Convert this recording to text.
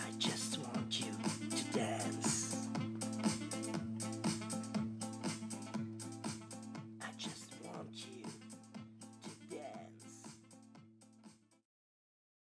I just want you today.